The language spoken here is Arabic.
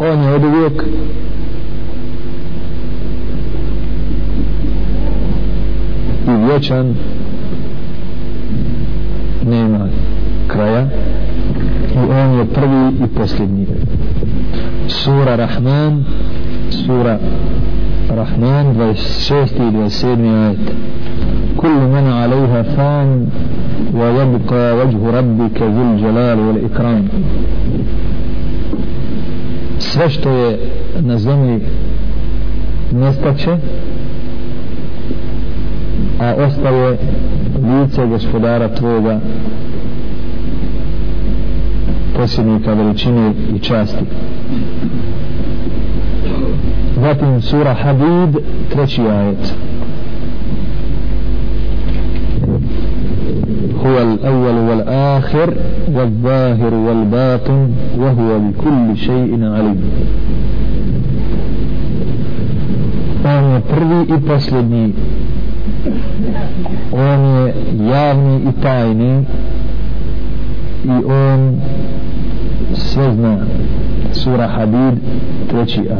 on je od uvijek i vječan nema kraja i on je prvi i posljednji sura Rahman sura Rahman 26. i 27. ajet كل من عليها فان ويبقى وجه ربك ذو الجلال والإكرام sve što je na zemlji nestaće a ostaje lice gospodara tvoga posljednika veličine i časti. Zatim sura Hadid treći ajet. هو الأول والآخر والظاهر والباطن وهو بكل شيء عليم on je prvi i posljednji on je javni i tajni i on sve zna sura Hadid treći aj